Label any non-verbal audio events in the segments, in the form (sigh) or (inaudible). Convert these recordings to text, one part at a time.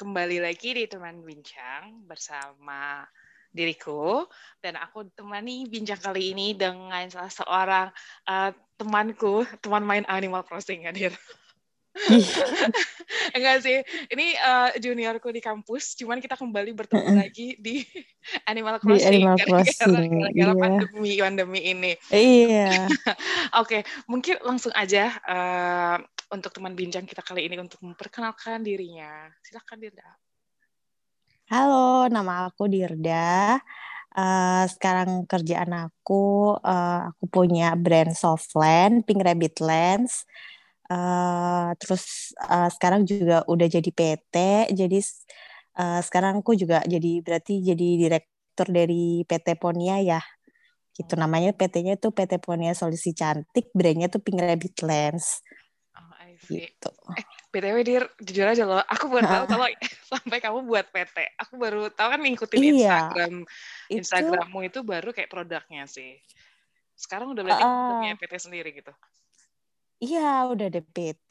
kembali lagi di teman bincang bersama diriku dan aku temani bincang kali ini dengan salah seorang uh, temanku, teman main Animal Crossing hadir. (laughs) Enggak sih, ini uh, juniorku di kampus, cuman kita kembali bertemu lagi di (laughs) Animal Crossing di Animal Crossing gara-gara iya. pandemi pandemi ini. Iya. (laughs) Oke, okay, mungkin langsung aja uh, untuk teman bincang kita kali ini untuk memperkenalkan dirinya. Silakan Dirda. Halo, nama aku Dirda. Uh, sekarang kerjaan aku, uh, aku punya brand Softland, Pink Rabbit Lens. Uh, terus uh, sekarang juga udah jadi PT, jadi uh, sekarang aku juga jadi berarti jadi direktur dari PT Ponia ya. Gitu namanya PT-nya itu PT Ponia Solusi Cantik, brandnya tuh Pink Rabbit Lens. Oh, I see. Gitu. Eh, BTW dir, jujur aja loh, aku baru tahu kalau (laughs) sampai kamu buat PT. Aku baru tahu kan ngikutin iya. Instagram itu... Instagrammu itu baru kayak produknya sih. Sekarang udah berarti uh, punya PT sendiri gitu. Iya, udah ada PT.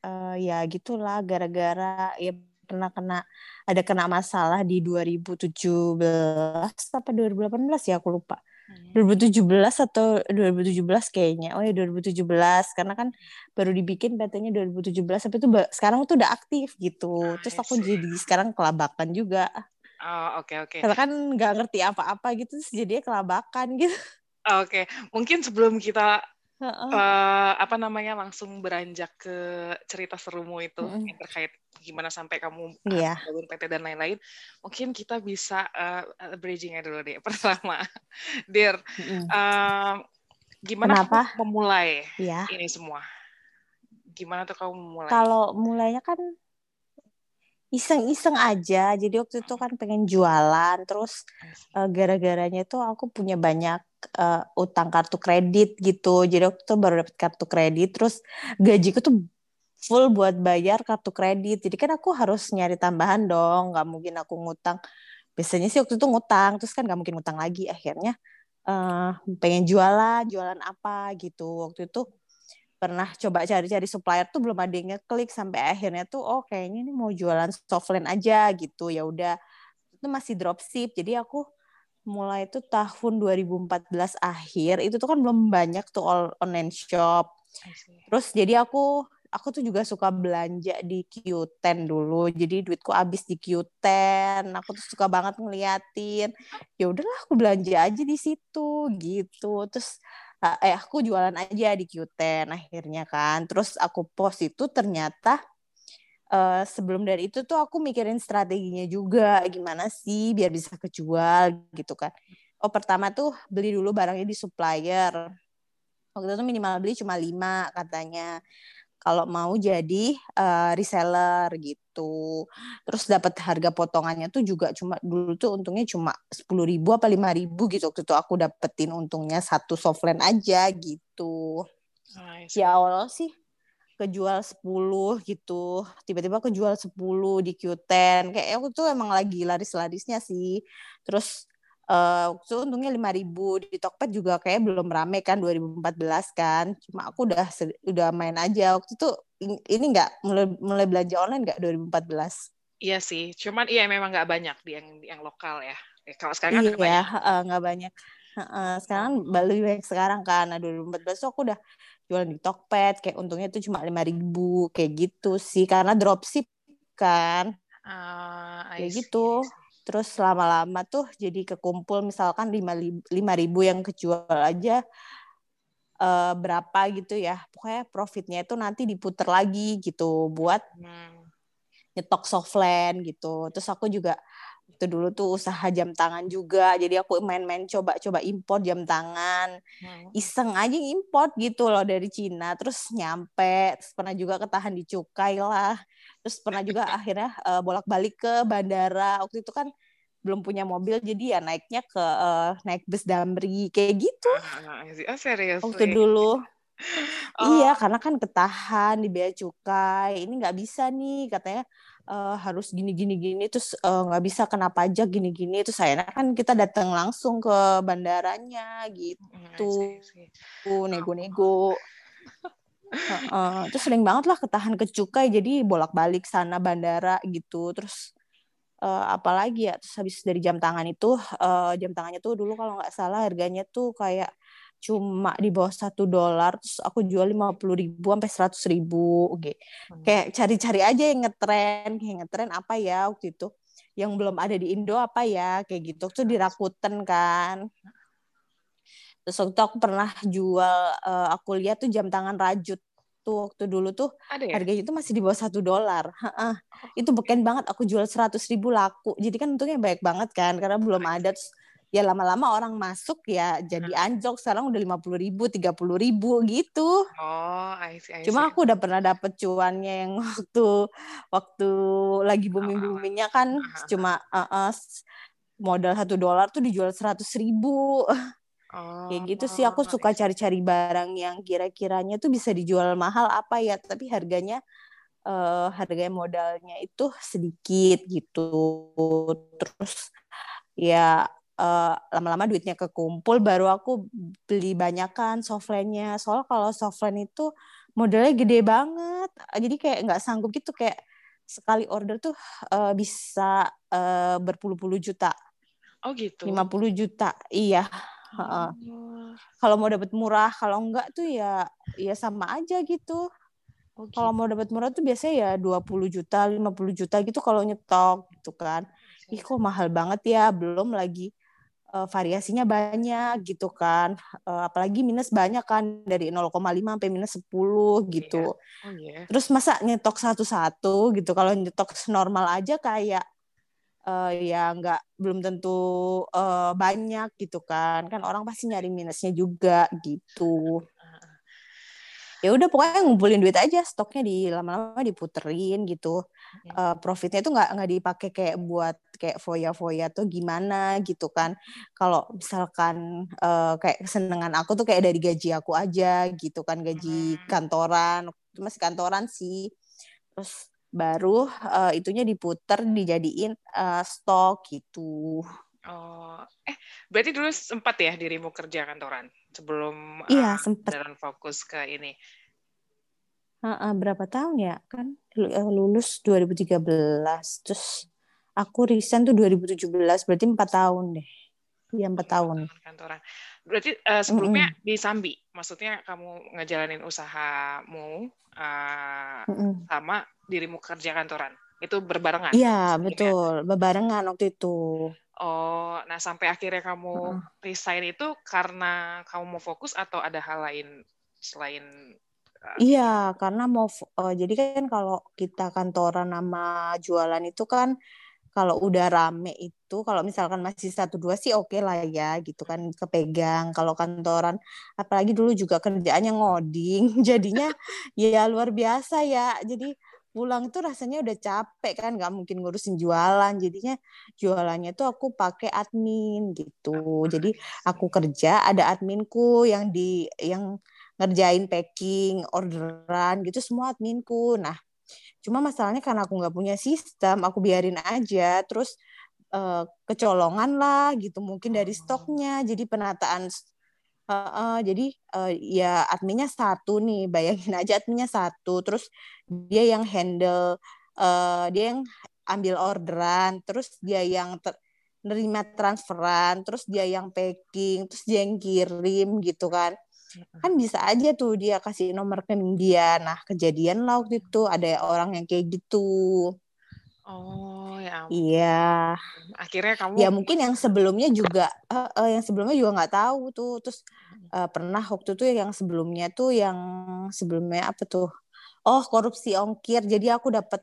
Uh, eh, ya gitulah gara-gara ya pernah kena ada kena masalah di 2017 apa 2018 ya aku lupa 2017 atau 2017 kayaknya. Oh ya 2017 karena kan baru dibikin PT-nya 2017 tapi itu sekarang tuh udah aktif gitu. Terus aku jadi sekarang kelabakan juga. Oh, oke okay, oke. Okay. Karena kan nggak ngerti apa-apa gitu terus jadinya kelabakan gitu. Oke, okay. mungkin sebelum kita uh, apa namanya langsung beranjak ke cerita serumu itu mm. yang terkait gimana sampai kamu yeah. bangun PT dan lain-lain mungkin kita bisa uh, bridgingnya dulu deh (laughs) pertama Dir mm. uh, gimana Kenapa? kamu memulai yeah. ini semua gimana tuh kamu memulai kalau mulainya kan iseng-iseng aja jadi waktu itu kan pengen jualan terus uh, gara-garanya tuh aku punya banyak uh, utang kartu kredit gitu. Jadi waktu itu baru dapat kartu kredit, terus gajiku tuh full buat bayar kartu kredit. Jadi kan aku harus nyari tambahan dong, nggak mungkin aku ngutang. Biasanya sih waktu itu ngutang, terus kan nggak mungkin ngutang lagi. Akhirnya uh, pengen jualan, jualan apa gitu. Waktu itu pernah coba cari-cari supplier tuh belum ada yang ngeklik sampai akhirnya tuh oh kayaknya ini mau jualan softline aja gitu ya udah itu masih dropship jadi aku mulai itu tahun 2014 akhir itu tuh kan belum banyak tuh all online shop. Terus jadi aku aku tuh juga suka belanja di Q10 dulu. Jadi duitku habis di Q10. Aku tuh suka banget ngeliatin. Ya udahlah aku belanja aja di situ gitu. Terus eh aku jualan aja di Q10 akhirnya kan. Terus aku post itu ternyata uh, sebelum dari itu tuh aku mikirin strateginya juga gimana sih biar bisa kejual gitu kan. Oh pertama tuh beli dulu barangnya di supplier. Waktu itu minimal beli cuma lima katanya. Kalau mau jadi uh, reseller gitu. Terus dapat harga potongannya tuh juga cuma dulu tuh untungnya cuma sepuluh ribu apa lima ribu gitu. Waktu itu aku dapetin untungnya satu softland aja gitu. Nice. Ya awal sih kejual 10 gitu. Tiba-tiba kejual 10 di Q10 kayak aku tuh emang lagi laris-larisnya sih. Terus uh, waktu itu untungnya 5000 di Tokped juga kayak belum rame kan 2014 kan. Cuma aku udah udah main aja. Waktu itu ini nggak mulai mulai belanja online nggak 2014 iya sih. Cuman iya memang nggak banyak di yang yang lokal ya. Eh, kalau sekarang kan iya nggak banyak. Uh, sekarang baru banyak sekarang kan. Nah 2014 tuh aku udah jualan di Tokped kayak untungnya itu cuma lima ribu kayak gitu sih karena dropship kan. Uh, kayak gitu. terus lama-lama tuh jadi kekumpul misalkan lima lima ribu yang kejual aja uh, berapa gitu ya. Pokoknya profitnya itu nanti diputer lagi gitu buat hmm. nyetok softland gitu. Terus aku juga itu dulu tuh usaha jam tangan juga. Jadi aku main-main coba-coba import jam tangan. Hmm. iseng aja import gitu loh dari Cina. Terus nyampe terus pernah juga ketahan di cukai lah. Terus pernah juga (laughs) akhirnya uh, bolak-balik ke bandara. Waktu itu kan belum punya mobil jadi ya naiknya ke uh, naik bus Damri. Kayak gitu. Ah, oh, serius waktu dulu. (laughs) Oh. Iya, karena kan ketahan di bea cukai. Ini nggak bisa nih katanya uh, harus gini gini gini terus eh, nggak uh, bisa kena pajak gini gini terus saya kan kita datang langsung ke bandaranya gitu. Nego-nego. uh, uh, terus sering banget lah ketahan ke cukai jadi bolak-balik sana bandara gitu. Terus uh, apalagi ya terus habis dari jam tangan itu uh, jam tangannya tuh dulu kalau nggak salah harganya tuh kayak cuma di bawah satu dolar terus aku jual lima puluh ribu sampai seratus ribu oke. Hmm. kayak cari-cari aja yang ngetren kayak ngetren apa ya waktu itu? Yang belum ada di Indo apa ya kayak gitu. Tuh di Rakuten kan. Terus waktu itu aku pernah jual uh, aku lihat tuh jam tangan rajut tuh waktu dulu tuh ada ya? harganya itu masih di bawah satu dolar. Oh. itu beken banget aku jual seratus ribu laku. Jadi kan untungnya baik banget kan karena belum ada. terus ya lama-lama orang masuk ya jadi anjlok sekarang udah lima puluh ribu tiga puluh ribu gitu. Oh I see, I see. cuma aku udah pernah dapet cuannya yang (laughs) waktu waktu lagi booming boomingnya kan cuma uh, uh, modal satu dolar tuh dijual seratus ribu. Oh, (laughs) kayak gitu sih aku suka cari-cari barang yang kira-kiranya tuh bisa dijual mahal apa ya tapi harganya uh, harganya modalnya itu sedikit gitu. Terus ya uh, lama-lama duitnya kekumpul baru aku beli banyakan softlandnya soal kalau softland itu modalnya gede banget. Jadi kayak nggak sanggup gitu kayak sekali order tuh uh, bisa uh, berpuluh-puluh juta. Oh gitu? 50 juta iya. Oh. kalau mau dapat murah kalau enggak tuh ya ya sama aja gitu. Oh, gitu. Kalau mau dapat murah tuh biasanya ya 20 juta, 50 juta gitu kalau nyetok gitu kan. Ih kok mahal banget ya, belum lagi uh, variasinya banyak gitu kan. Uh, apalagi minus banyak kan dari 0,5 sampai minus 10 gitu. Yeah. Oh, yeah. Terus masa nyetok satu-satu gitu. Kalau nyetok normal aja kayak uh, ya nggak belum tentu uh, banyak gitu kan. Kan orang pasti nyari minusnya juga gitu ya udah pokoknya ngumpulin duit aja stoknya di lama-lama diputerin gitu uh, profitnya itu nggak nggak dipakai kayak buat kayak foya-foya tuh gimana gitu kan kalau misalkan uh, kayak kesenangan aku tuh kayak dari gaji aku aja gitu kan gaji hmm. kantoran masih kantoran sih terus baru uh, itunya diputer dijadiin uh, stok gitu Oh, eh berarti dulu sempat ya dirimu kerja kantoran sebelum iya, uh, sempat. fokus ke ini. Uh, uh, berapa tahun ya? Kan eh, lulus 2013, terus aku resign tuh 2017, berarti empat tahun deh. Iya empat tahun. Kantoran. Berarti uh, sebelumnya mm -mm. di Sambi, maksudnya kamu ngejalanin usahamu uh, mm -mm. sama dirimu kerja kantoran. Itu berbarengan? Iya betul, berbarengan waktu itu. Oh, nah sampai akhirnya kamu resign itu karena kamu mau fokus atau ada hal lain selain. Iya, karena mau uh, jadi kan kalau kita kantoran nama jualan itu kan kalau udah rame itu kalau misalkan masih satu dua sih oke okay lah ya gitu kan kepegang. Kalau kantoran apalagi dulu juga kerjaannya ngoding (laughs) jadinya ya luar biasa ya. Jadi pulang tuh rasanya udah capek kan nggak mungkin ngurusin jualan. Jadinya jualannya tuh aku pakai admin gitu. Jadi aku kerja ada adminku yang di yang ngerjain packing orderan gitu semua adminku. Nah cuma masalahnya karena aku nggak punya sistem aku biarin aja. Terus uh, kecolongan lah gitu mungkin dari stoknya. Jadi penataan Uh, uh, jadi uh, ya adminnya satu nih, bayangin aja adminnya satu, terus dia yang handle, uh, dia yang ambil orderan, terus dia yang ter nerima transferan, terus dia yang packing, terus dia yang kirim gitu kan. Kan bisa aja tuh dia kasih nomor rekening dia. Nah, kejadian lah waktu itu ada orang yang kayak gitu. Oh ya. Iya. Akhirnya kamu. Ya mungkin yang sebelumnya juga, uh, uh, yang sebelumnya juga nggak tahu tuh. Terus uh, pernah waktu itu yang sebelumnya tuh yang sebelumnya apa tuh? Oh korupsi ongkir. Jadi aku dapat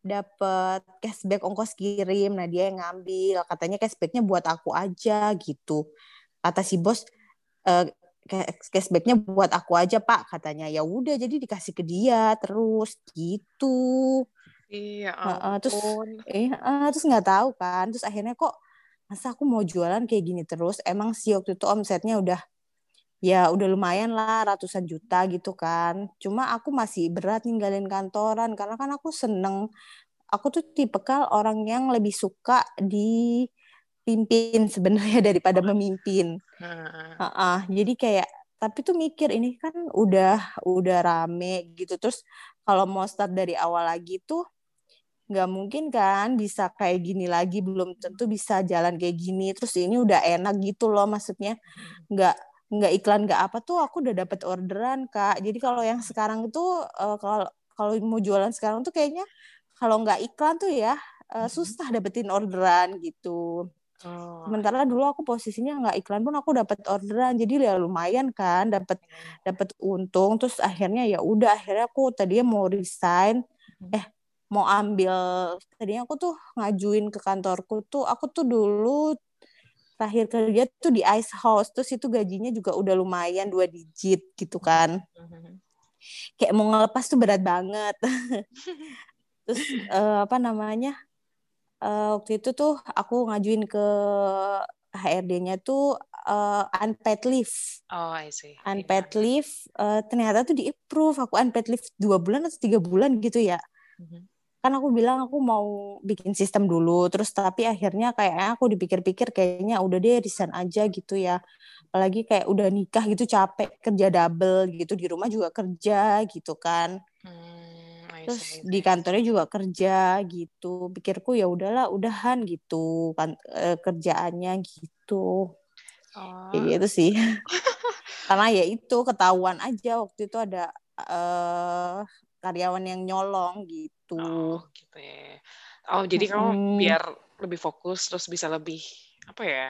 dapat cashback ongkos kirim. Nah dia yang ngambil. Katanya cashbacknya buat aku aja gitu. Kata si bos. Uh, cashbacknya buat aku aja pak katanya. Ya udah jadi dikasih ke dia terus gitu. Iya uh, terus eh uh, terus nggak tahu kan. Terus akhirnya kok masa aku mau jualan kayak gini terus? Emang sih waktu itu omsetnya udah ya udah lumayan lah ratusan juta gitu kan. Cuma aku masih berat ninggalin kantoran karena kan aku seneng. Aku tuh tipe kal orang yang lebih suka dipimpin sebenarnya (laughs) daripada memimpin. Uh, uh, jadi kayak tapi tuh mikir ini kan udah udah rame gitu. Terus kalau mau start dari awal lagi tuh nggak mungkin kan bisa kayak gini lagi belum tentu bisa jalan kayak gini. Terus ini udah enak gitu loh maksudnya nggak nggak iklan nggak apa tuh aku udah dapat orderan kak. Jadi kalau yang sekarang itu uh, kalau kalau mau jualan sekarang tuh kayaknya kalau nggak iklan tuh ya uh, susah dapetin orderan gitu Oh. Sementara dulu aku posisinya nggak iklan pun aku dapat orderan, jadi ya lumayan kan, dapat dapat untung. Terus akhirnya ya udah, akhirnya aku tadinya mau resign, eh mau ambil tadinya aku tuh ngajuin ke kantorku tuh aku tuh dulu terakhir kerja tuh di Ice House terus itu gajinya juga udah lumayan dua digit gitu kan kayak mau ngelepas tuh berat banget (laughs) terus uh, apa namanya uh, waktu itu tuh aku ngajuin ke HRD-nya tuh uh, unpaid leave. Oh, I see. Unpaid yeah. leave uh, ternyata tuh di approve aku unpaid leave dua bulan atau tiga bulan gitu ya. Mm-hmm kan aku bilang aku mau bikin sistem dulu terus tapi akhirnya kayak aku dipikir-pikir kayaknya udah deh resign aja gitu ya apalagi kayak udah nikah gitu capek kerja double gitu di rumah juga kerja gitu kan hmm, terus di kantornya juga kerja gitu pikirku ya udahlah udahan gitu kan e, kerjaannya gitu oh. kayak gitu sih (laughs) karena ya itu ketahuan aja waktu itu ada uh, karyawan yang nyolong gitu. Oh, gitu ya. Oh, jadi hmm. kamu biar lebih fokus terus bisa lebih apa ya?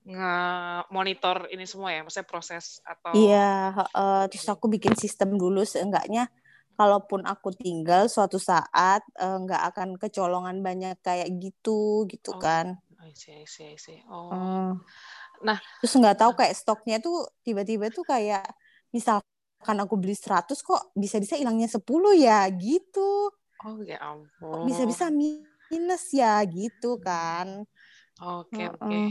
nge-monitor ini semua ya, maksudnya proses atau Iya, uh, terus aku bikin sistem dulu seenggaknya kalaupun aku tinggal suatu saat uh, nggak akan kecolongan banyak kayak gitu gitu oh, kan. I see, I see, I see. Oh. Uh, nah, terus nggak tahu kayak stoknya tuh tiba-tiba tuh kayak misal kan aku beli 100 kok bisa-bisa hilangnya 10 ya gitu. Oh ya ampun. Bisa-bisa minus ya gitu kan. Oke okay, oke. Okay.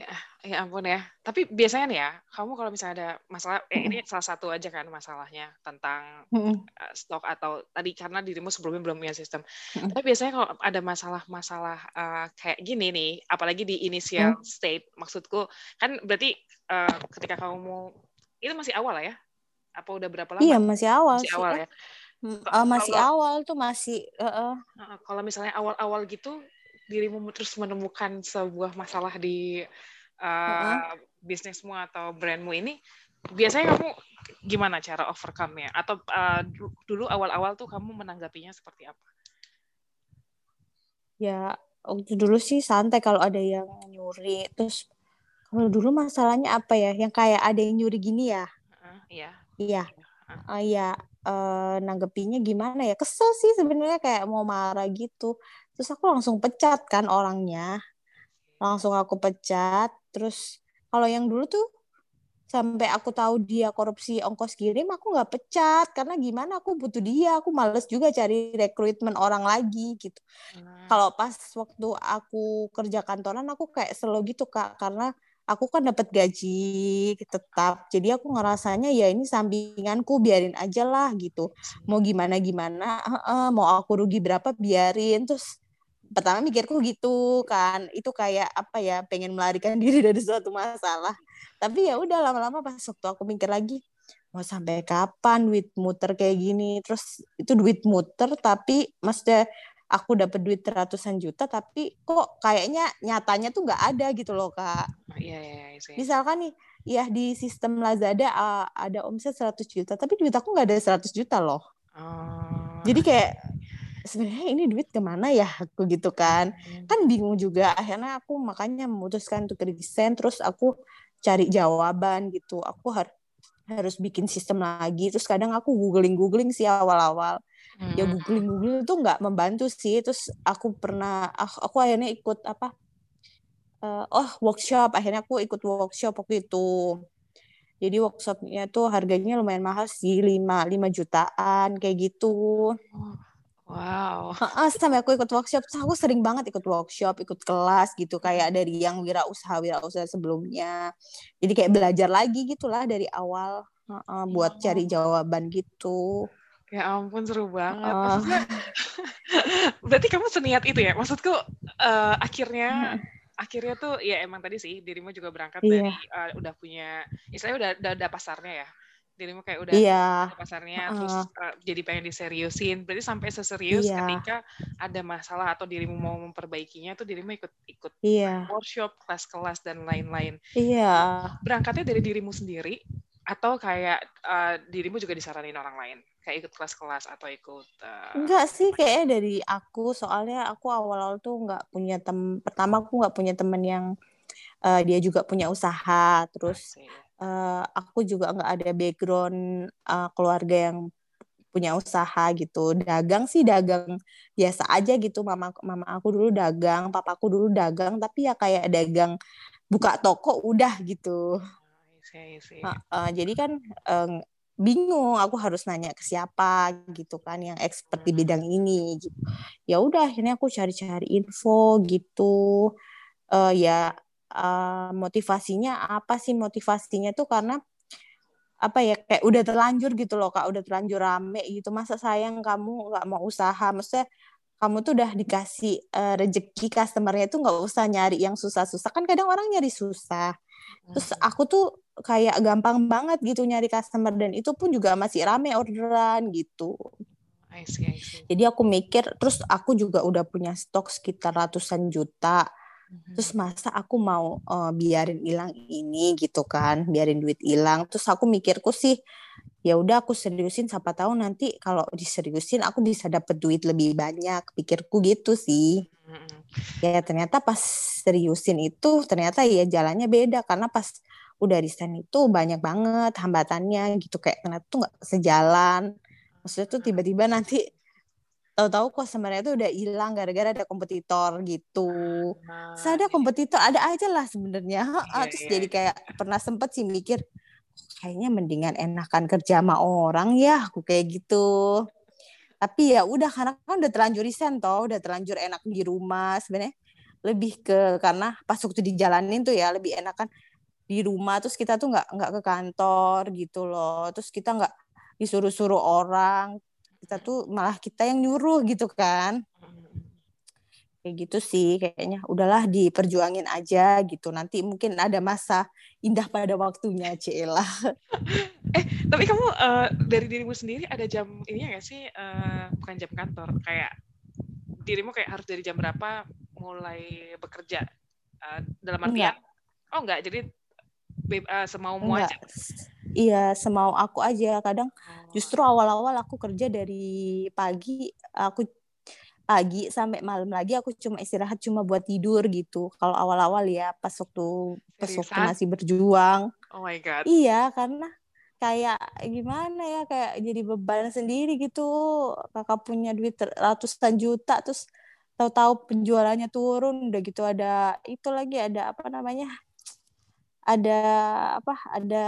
Ya, ya ampun ya. Tapi biasanya nih ya, kamu kalau misalnya ada masalah, eh, ini salah satu aja kan masalahnya tentang uh, stok atau tadi karena dirimu sebelumnya belum punya sistem. Tapi biasanya kalau ada masalah-masalah uh, kayak gini nih, apalagi di initial state, maksudku kan berarti uh, ketika kamu mau itu masih awal ya, apa udah berapa lama? Iya masih awal. Masih sih. awal ya. Uh, masih kalau, awal tuh masih. Uh, uh. Kalau misalnya awal-awal gitu dirimu terus menemukan sebuah masalah di uh, uh-uh. bisnismu atau brandmu ini, biasanya kamu gimana cara overcome-nya? Atau uh, dulu awal-awal tuh kamu menanggapinya seperti apa? Ya waktu dulu sih santai kalau ada yang nyuri. Terus kalau dulu masalahnya apa ya? Yang kayak ada yang nyuri gini ya? Uh, iya. Iya. Uh, iya, uh, nanggepinya gimana ya? Kesel sih sebenarnya kayak mau marah gitu. Terus aku langsung pecat kan orangnya. Langsung aku pecat. Terus kalau yang dulu tuh sampai aku tahu dia korupsi ongkos kirim aku nggak pecat. Karena gimana? Aku butuh dia. Aku males juga cari rekrutmen orang lagi gitu. Hmm. kalau pas waktu aku kerja kantoran aku kayak selalu gitu kak. Karena aku kan dapat gaji tetap. Jadi aku ngerasanya ya ini sampinganku biarin aja lah gitu. Mau gimana gimana uh, uh, mau aku rugi berapa biarin. Terus pertama mikirku gitu kan itu kayak apa ya pengen melarikan (laughs) diri dari suatu masalah tapi ya udah lama-lama pas waktu aku mikir lagi mau sampai kapan duit muter kayak gini terus itu duit muter tapi maksudnya aku dapat duit ratusan juta tapi kok kayaknya nyatanya tuh nggak ada gitu loh kak. Iya iya. iya, iya Misalkan nih ya di sistem Lazada uh, ada omset 100 juta tapi duit aku nggak ada 100 juta loh. Oh. Jadi kayak sebenarnya ini duit ke mana ya aku gitu kan. Hmm. kan bingung juga akhirnya aku makanya memutuskan untuk resign terus aku cari jawaban gitu. Aku harus harus bikin sistem lagi. Terus kadang aku googling googling sih awal-awal. Hmm. ya googling googling itu nggak membantu sih. Terus aku pernah aku, aku akhirnya ikut apa uh, oh workshop. Akhirnya aku ikut workshop waktu itu. Jadi workshopnya tuh harganya lumayan mahal sih lima lima jutaan kayak gitu Wow. (laughs) Uh, sampai aku ikut workshop, aku sering banget ikut workshop, ikut kelas gitu kayak dari yang wirausaha wirausaha sebelumnya. Jadi kayak belajar lagi gitulah dari awal uh, uh, buat cari jawaban gitu. Ya ampun seru banget. Oh. Maksudnya, (laughs) berarti kamu seniat itu ya? Maksudku uh, akhirnya akhirnya tuh ya emang tadi sih dirimu juga berangkat yeah. dari uh, udah punya istilahnya udah, udah udah pasarnya ya dirimu kayak udah yeah. pasarnya uh. terus uh, jadi pengen diseriusin berarti sampai seserius yeah. ketika ada masalah atau dirimu mau memperbaikinya tuh dirimu ikut ikut yeah. workshop kelas-kelas dan lain-lain iya yeah. berangkatnya dari dirimu sendiri atau kayak uh, dirimu juga disaranin orang lain kayak ikut kelas-kelas atau ikut uh, enggak sih kayaknya dari aku soalnya aku awal-awal tuh nggak punya tem pertama aku nggak punya temen yang uh, dia juga punya usaha terus uh, aku juga nggak ada background uh, keluarga yang punya usaha gitu. Dagang sih dagang biasa aja gitu. Mama mama aku dulu dagang papaku dulu dagang tapi ya kayak dagang buka toko udah gitu. Uh, uh, jadi kan uh, bingung. Aku harus nanya ke siapa gitu kan yang expert di hmm. bidang ini gitu. Ya udah akhirnya aku cari-cari info gitu. Uh, ya uh, motivasinya apa sih? Motivasinya tuh karena apa ya kayak udah terlanjur gitu loh kak. Udah terlanjur rame gitu. Masa sayang kamu nggak mau usaha? Maksudnya kamu tuh udah dikasih uh, rezeki customernya tuh nggak usah nyari yang susah-susah. Kan kadang orang nyari susah. Terus hmm. aku tuh kayak gampang banget gitu nyari customer dan itu pun juga masih rame orderan gitu. I see, I see. jadi aku mikir terus aku juga udah punya stok sekitar ratusan juta Terus masa aku mau uh, biarin hilang ini gitu kan, biarin duit hilang. Terus aku mikirku sih, ya udah aku seriusin siapa tahu nanti kalau diseriusin aku bisa dapet duit lebih banyak. Pikirku gitu sih. Mm-hmm. Ya ternyata pas seriusin itu ternyata ya jalannya beda karena pas udah desain itu banyak banget hambatannya gitu kayak ternyata tuh nggak sejalan. Maksudnya tuh tiba-tiba nanti tahu-tahu kok sebenarnya itu udah hilang gara-gara ada kompetitor gitu. Nah, ada iya. kompetitor ada aja lah sebenarnya. Iya, Terus iya, jadi iya. kayak pernah sempet sih mikir kayaknya mendingan enakan kerja sama orang ya, aku kayak gitu. Tapi ya udah karena kan udah terlanjur resign toh, udah terlanjur enak di rumah sebenarnya lebih ke karena pas waktu dijalanin tuh ya lebih enakan di rumah terus kita tuh nggak nggak ke kantor gitu loh terus kita nggak disuruh-suruh orang kita tuh malah kita yang nyuruh gitu kan. Kayak gitu sih kayaknya. Udahlah diperjuangin aja gitu. Nanti mungkin ada masa indah pada waktunya Cila (laughs) eh tapi kamu uh, dari dirimu sendiri ada jam ini ya sih? Uh, bukan jam kantor kayak dirimu kayak harus dari jam berapa mulai bekerja? Uh, dalam artian enggak. oh enggak. Jadi uh, semau-mau aja Iya, semau aku aja. Kadang oh. justru awal-awal aku kerja dari pagi, aku pagi sampai malam lagi aku cuma istirahat cuma buat tidur gitu. Kalau awal-awal ya pas waktu pas waktu masih berjuang. Oh my god. Iya, karena kayak gimana ya kayak jadi beban sendiri gitu. Kakak punya duit ratusan juta terus tahu-tahu penjualannya turun udah gitu ada itu lagi ada apa namanya? Ada apa? Ada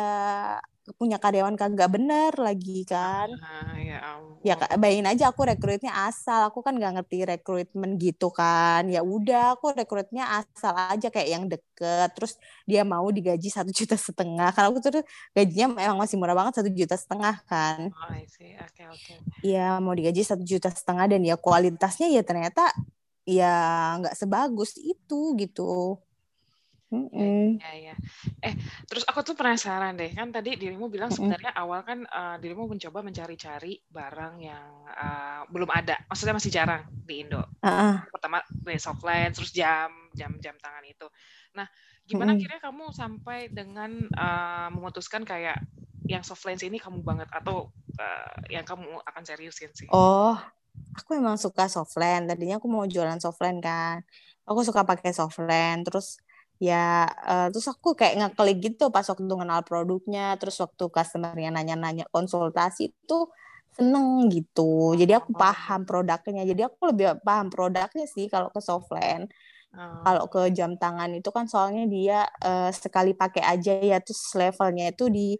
punya karyawan kagak bener lagi kan. Ah, ya ya bayangin aja aku rekrutnya asal. Aku kan nggak ngerti rekrutmen gitu kan. Ya udah aku rekrutnya asal aja kayak yang deket. Terus dia mau digaji satu juta setengah. Karena aku tuh gajinya memang masih murah banget satu juta setengah kan. Oh, okay, okay. ya mau digaji satu juta setengah dan ya kualitasnya ya ternyata ya nggak sebagus itu gitu Mm ya, ya. Eh, terus aku tuh penasaran deh, kan tadi dirimu bilang sebenarnya mm awal kan uh, dirimu mencoba mencari-cari barang yang uh, belum ada, maksudnya masih jarang di Indo. Uh-uh. Pertama dari softline, terus jam, jam jam tangan itu. Nah, gimana mm akhirnya kamu sampai dengan uh, memutuskan kayak yang softline ini kamu banget atau uh, yang kamu akan seriusin sih? Oh, aku emang suka softline. Tadinya aku mau jualan softline kan. Aku suka pakai softline, terus ya uh, terus aku kayak ngeklik gitu pas waktu kenal produknya terus waktu customernya nanya-nanya konsultasi itu seneng gitu jadi aku oh. paham produknya jadi aku lebih paham produknya sih kalau ke softland oh. kalau ke jam tangan itu kan soalnya dia uh, sekali pakai aja ya terus levelnya itu di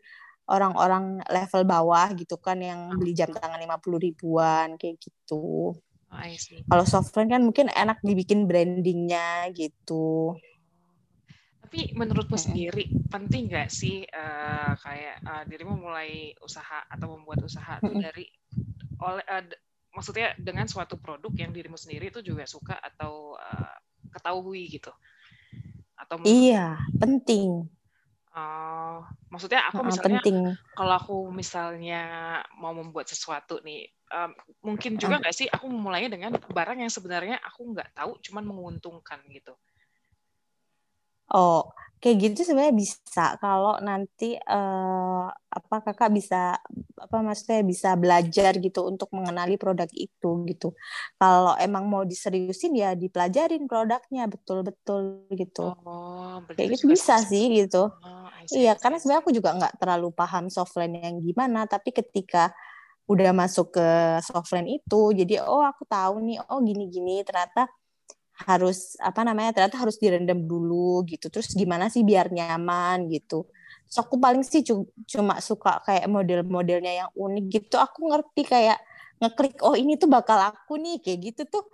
orang-orang level bawah gitu kan yang beli jam tangan lima puluh ribuan kayak gitu. Oh, Kalau softline kan mungkin enak dibikin brandingnya gitu tapi menurutmu sendiri penting nggak sih uh, kayak uh, dirimu mulai usaha atau membuat usaha itu dari oleh uh, maksudnya dengan suatu produk yang dirimu sendiri itu juga suka atau uh, ketahui gitu atau iya penting Uh, maksudnya aku misalnya penting. kalau aku misalnya mau membuat sesuatu nih, um, mungkin juga nggak uh. sih aku memulainya dengan barang yang sebenarnya aku nggak tahu, cuman menguntungkan gitu. Oh, kayak gitu sebenarnya bisa. Kalau nanti uh, apa kakak bisa apa maksudnya bisa belajar gitu untuk mengenali produk itu gitu. Kalau emang mau diseriusin ya dipelajarin produknya. Betul-betul gitu. Oh, kayak gitu bisa sih gitu. Oh, iya, karena sebenarnya aku juga nggak terlalu paham softline yang gimana, tapi ketika udah masuk ke softline itu, jadi oh aku tahu nih, oh gini-gini. Ternyata harus apa namanya ternyata harus direndam dulu gitu. Terus gimana sih biar nyaman gitu. So aku paling sih cuma suka kayak model-modelnya yang unik gitu. Aku ngerti kayak ngeklik oh ini tuh bakal aku nih kayak gitu tuh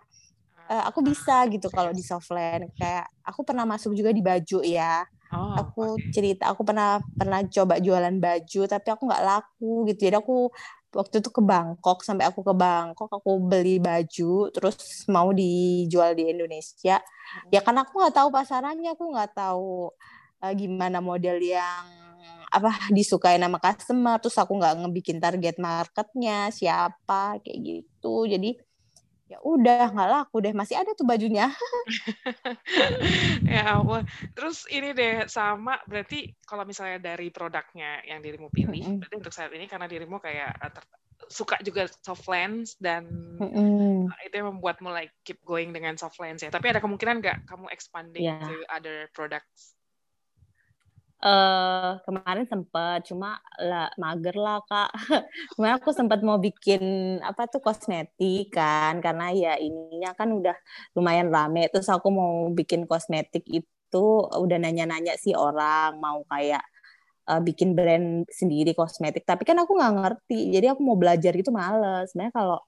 uh, aku bisa gitu kalau di softland kayak aku pernah masuk juga di baju ya. Oh, aku cerita aku pernah pernah coba jualan baju tapi aku nggak laku gitu. Jadi aku waktu itu ke Bangkok sampai aku ke Bangkok aku beli baju terus mau dijual di Indonesia hmm. ya karena aku nggak tahu pasarannya aku nggak tahu uh, gimana model yang apa disukai nama customer terus aku nggak ngebikin target marketnya siapa kayak gitu jadi ya udah nggak laku deh masih ada tuh bajunya (laughs) ya ampun terus ini deh sama berarti kalau misalnya dari produknya yang dirimu pilih mm -hmm. berarti untuk saat ini karena dirimu kayak uh, suka juga soft lens dan mm -hmm. itu yang membuat mulai keep going dengan soft lens ya tapi ada kemungkinan nggak kamu expanding yeah. to other products uh, kemarin sempet cuma lah mager lah kak. (laughs) Kemarin aku sempat mau bikin apa tuh kosmetik kan karena ya ininya kan udah lumayan rame. Terus aku mau bikin kosmetik itu udah nanya-nanya sih orang mau kayak uh, bikin brand sendiri kosmetik. Tapi kan aku nggak ngerti jadi aku mau belajar gitu males. Sebenarnya kalau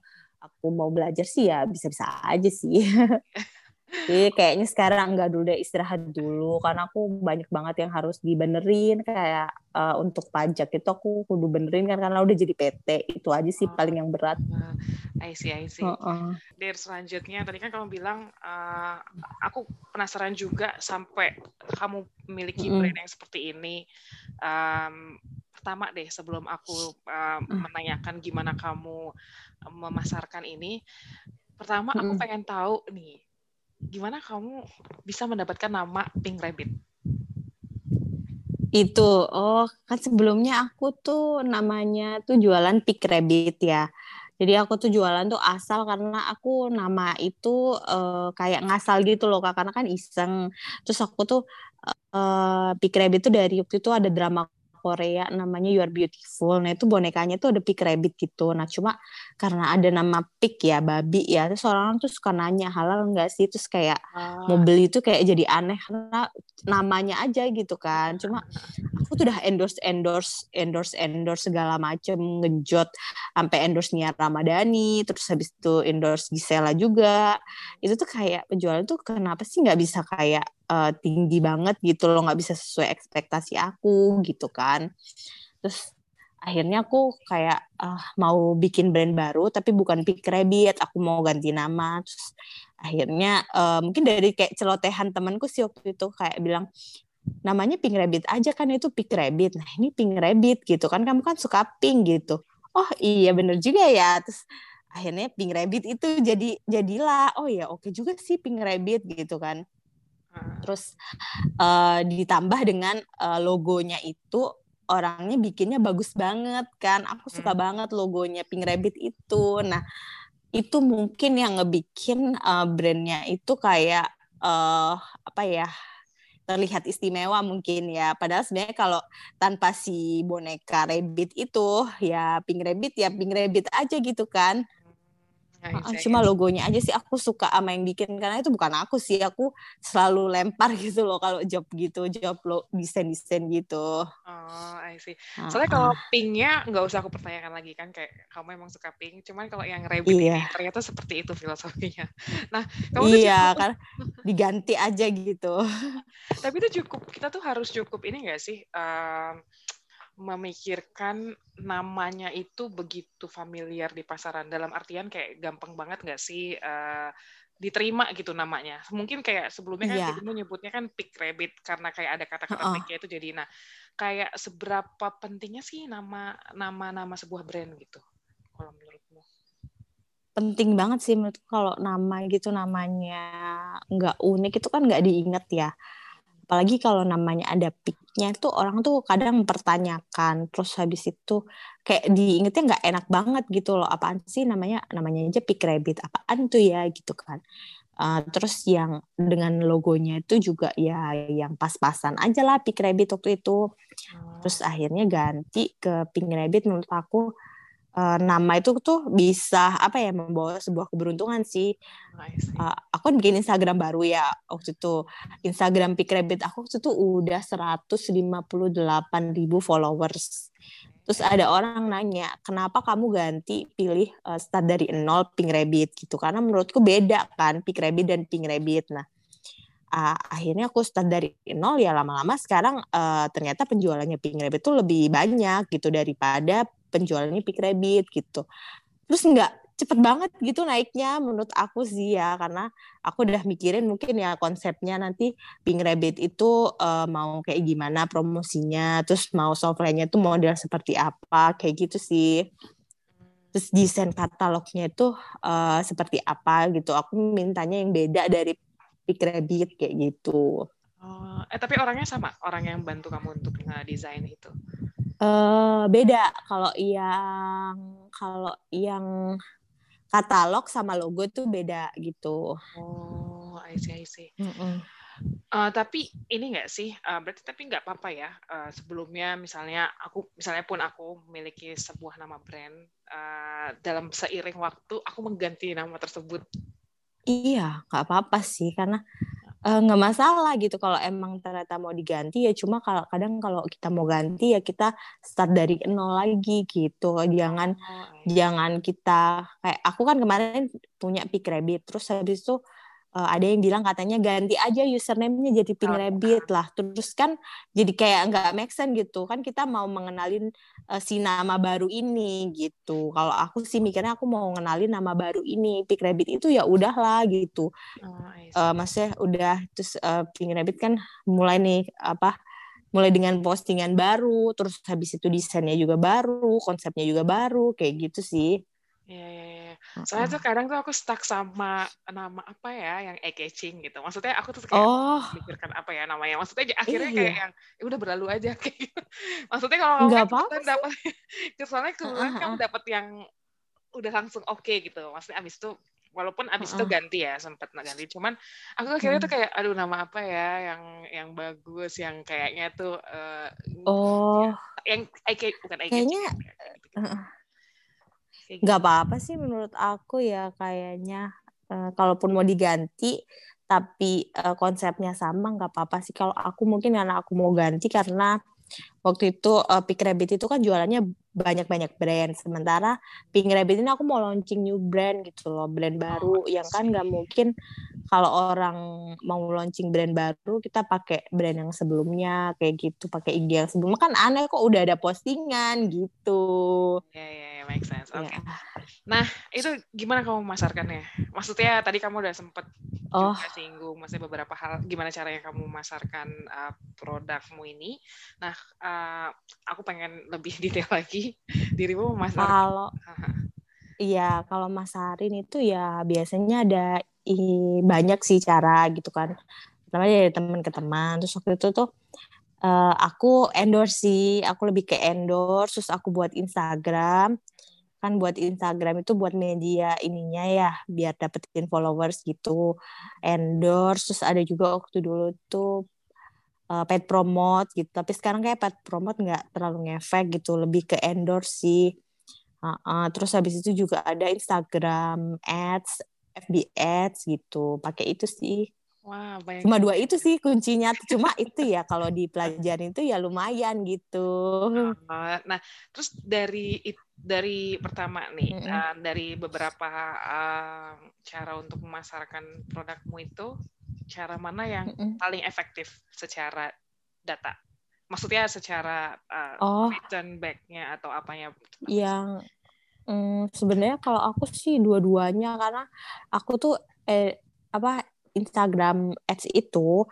aku mau belajar sih ya bisa-bisa aja sih (laughs) Jadi kayaknya sekarang enggak dulu deh istirahat dulu karena aku banyak banget yang harus dibenerin kayak uh, untuk pajak itu aku kudu benerin kan karena udah jadi PT itu aja sih oh. paling yang berat. Uh, I see, I see. Uh -uh. Dari selanjutnya tadi kan kamu bilang uh, aku penasaran juga sampai kamu memiliki -uh. brand yang seperti ini. Um, pertama deh sebelum aku uh, menanyakan gimana kamu memasarkan ini, pertama aku pengen tahu nih gimana kamu bisa mendapatkan nama Pink Rabbit? Itu, oh kan sebelumnya aku tuh namanya tuh jualan Pink Rabbit ya. Jadi aku tuh jualan tuh asal karena aku nama itu uh, kayak ngasal gitu loh kak karena kan iseng. Terus aku tuh uh, Pink Rabbit tuh dari waktu itu ada drama Korea namanya You Are Beautiful. Nah itu bonekanya tuh ada pig rabbit gitu. Nah cuma karena ada nama pig ya babi ya, terus orang tuh suka nanya halal enggak sih? Terus kayak ah. mau beli itu kayak jadi aneh karena namanya aja gitu kan. Cuma aku tuh udah endorse endorse endorse endorse segala macem ngejot sampai endorse Nia Ramadhani, terus habis itu endorse Gisela juga. Itu tuh kayak penjualan tuh kenapa sih nggak bisa kayak uh, tinggi banget gitu loh nggak bisa sesuai ekspektasi aku gitu kan. Terus akhirnya aku kayak uh, mau bikin brand baru tapi bukan Pink Rabbit aku mau ganti nama. Terus akhirnya uh, mungkin dari kayak celotehan temanku sih waktu itu kayak bilang namanya Pink Rabbit aja kan itu Pink Rabbit. Nah ini Pink Rabbit gitu kan kamu kan suka pink gitu. Oh iya bener juga ya. Terus akhirnya Pink Rabbit itu jadi jadilah oh ya oke juga sih Pink Rabbit gitu kan Terus uh, ditambah dengan uh, logonya itu orangnya bikinnya bagus banget kan. Aku suka hmm. banget logonya Pink Rabbit itu. Nah, itu mungkin yang ngebikin uh, brandnya itu kayak uh, apa ya? terlihat istimewa mungkin ya. Padahal sebenarnya kalau tanpa si boneka rabbit itu ya Pink Rabbit ya Pink Rabbit aja gitu kan. Uh, cuma logonya aja sih aku suka sama yang bikin karena itu bukan aku sih aku selalu lempar (laughs) gitu loh kalau job gitu job lo desain desain gitu. Oh, I see. Soalnya uh, kalau pinknya nggak usah aku pertanyakan lagi kan kayak kamu emang suka pink. Cuman kalau yang rabbit iya. ini ternyata seperti itu filosofinya. (laughs) Nah, kamu iya kan (laughs) diganti aja gitu. Tapi itu cukup kita tuh harus cukup ini nggak sih? Um, memikirkan namanya itu begitu familiar di pasaran dalam artian kayak gampang banget nggak sih uh, diterima gitu namanya. Mungkin kayak sebelumnya kan yeah. nyebutnya kan pick rabbit karena kayak ada kata-kata uh -uh. picknya itu jadi nah kayak seberapa pentingnya sih nama nama nama sebuah brand gitu kalau menurutmu? Penting banget sih menurut kalau nama gitu namanya nggak unik itu kan nggak diingat ya. Apalagi kalau namanya ada picknya itu orang tuh kadang mempertanyakan. Terus habis itu kayak diingetnya nggak enak banget gitu loh. Apaan sih namanya namanya aja pick rabbit. Apaan tuh ya gitu kan. Uh, terus yang dengan logonya itu juga ya yang pas-pasan aja lah Pink Rabbit waktu itu. Terus akhirnya ganti ke Pink Rabbit menurut aku uh, nama itu tuh bisa apa ya membawa sebuah keberuntungan sih. Uh, aku kan bikin Instagram baru ya waktu itu. Instagram Pink Rabbit aku waktu itu udah 158 ribu followers. Terus ada orang nanya, kenapa kamu ganti pilih uh, start dari nol Pink Rabbit gitu? Karena menurutku beda kan Pink Rabbit dan Pink Rabbit. Nah, uh, akhirnya aku start dari nol ya lama-lama sekarang uh, ternyata penjualannya Pink Rabbit tuh lebih banyak gitu daripada penjualannya Pink Rabbit gitu. Terus nggak cepet banget gitu naiknya menurut aku sih ya karena aku udah mikirin mungkin ya konsepnya nanti Pink Rabbit itu uh, mau kayak gimana promosinya terus mau softwarenya itu model seperti apa kayak gitu sih. Terus desain katalognya itu uh, seperti apa gitu. Aku mintanya yang beda dari Pink Rabbit kayak gitu. Oh, eh tapi orangnya sama orang yang bantu kamu untuk desain itu Uh, beda kalau yang kalau yang katalog sama logo tuh beda gitu. Oh, I see, I see. Mm -mm. Uh, tapi ini enggak sih, uh, berarti tapi nggak apa-apa ya. Uh, sebelumnya misalnya aku, misalnya pun aku memiliki sebuah nama brand, uh, dalam seiring waktu aku mengganti nama tersebut. Iya, nggak apa-apa sih, karena nggak uh, masalah gitu kalau emang ternyata mau diganti ya cuma kalau kadang kalau kita mau ganti ya kita start dari nol lagi gitu jangan iya. jangan kita kayak aku kan kemarin punya pick rabbit terus habis itu uh, ada yang bilang katanya ganti aja username-nya jadi Pink Rabbit lah. Terus kan jadi kayak nggak make sense gitu. Kan kita mau mengenalin uh, si nama baru ini gitu. Kalau aku sih mikirnya aku mau ngenalin nama baru ini Pink Rabbit itu ya udahlah gitu. Oh, uh, maksudnya udah terus uh, Pink Rabbit kan mulai nih apa mulai dengan postingan baru, terus habis itu desainnya juga baru, konsepnya juga baru, kayak gitu sih. Iya, iya, iya. Soalnya tuh kadang tuh aku stuck sama nama apa ya yang eye-catching gitu. Maksudnya aku tuh kayak oh. mikirkan apa ya namanya. Maksudnya akhirnya iya. kayak yang ya udah berlalu aja (laughs) kayak gitu. Maksudnya kalau nggak apa-apa dapat soalnya (laughs) kebetulan uh, uh, uh. dapat yang udah langsung oke okay, gitu. Maksudnya abis itu walaupun abis uh, uh. itu ganti ya sempat ganti cuman aku akhirnya hmm. tuh kayak aduh nama apa ya yang yang bagus yang kayaknya tuh uh, oh yang eye bukan eye kayaknya uh, nggak gitu. apa-apa sih menurut aku ya kayaknya uh, kalaupun mau diganti tapi uh, konsepnya sama nggak apa-apa sih kalau aku mungkin karena aku mau ganti karena waktu itu uh, Pink Rabbit itu kan jualannya banyak-banyak brand sementara Pink Rabbit ini aku mau launching new brand gitu loh brand baru oh, yang kan nggak mungkin kalau orang mau launching brand baru kita pakai brand yang sebelumnya kayak gitu pakai IG yang sebelumnya kan aneh kok udah ada postingan gitu ya yeah, yeah, yeah, make sense oke okay. yeah. nah itu gimana kamu memasarkannya maksudnya tadi kamu udah sempet oh. juga singgung maksudnya beberapa hal gimana caranya kamu memasarkan uh, produkmu ini. Nah uh, aku pengen lebih (laughs) detail lagi. Dirimu memasarkan kalau (laughs) Iya, kalau masarin itu ya biasanya ada banyak sih cara gitu kan. Pertama dari teman ke teman terus waktu itu tuh uh, aku endorse sih aku lebih ke endorse terus aku buat Instagram. Kan buat Instagram itu buat media ininya ya biar dapetin followers gitu. Endorse terus ada juga waktu dulu tuh uh, pet promote gitu tapi sekarang kayak pet promote nggak terlalu ngefek gitu lebih ke endorse sih uh, uh, terus habis itu juga ada Instagram ads FB Ads gitu pakai itu sih Wah, banyak. Cuma dua itu sih kuncinya. Cuma itu ya kalau dipelajarin itu ya lumayan gitu. Nah, terus dari dari pertama nih, mm -hmm. uh, dari beberapa uh, cara untuk memasarkan produkmu itu, cara mana yang mm paling efektif secara data? Maksudnya secara uh, oh. return back-nya atau apanya? Yang Hmm, sebenarnya kalau aku sih dua-duanya karena aku tuh eh, apa Instagram ads itu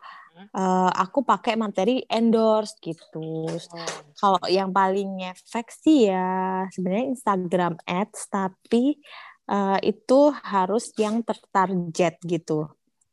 uh, aku pakai materi endorse gitu. Oh. Kalau yang paling efek sih ya sebenarnya Instagram ads tapi uh, itu harus yang tertarget gitu.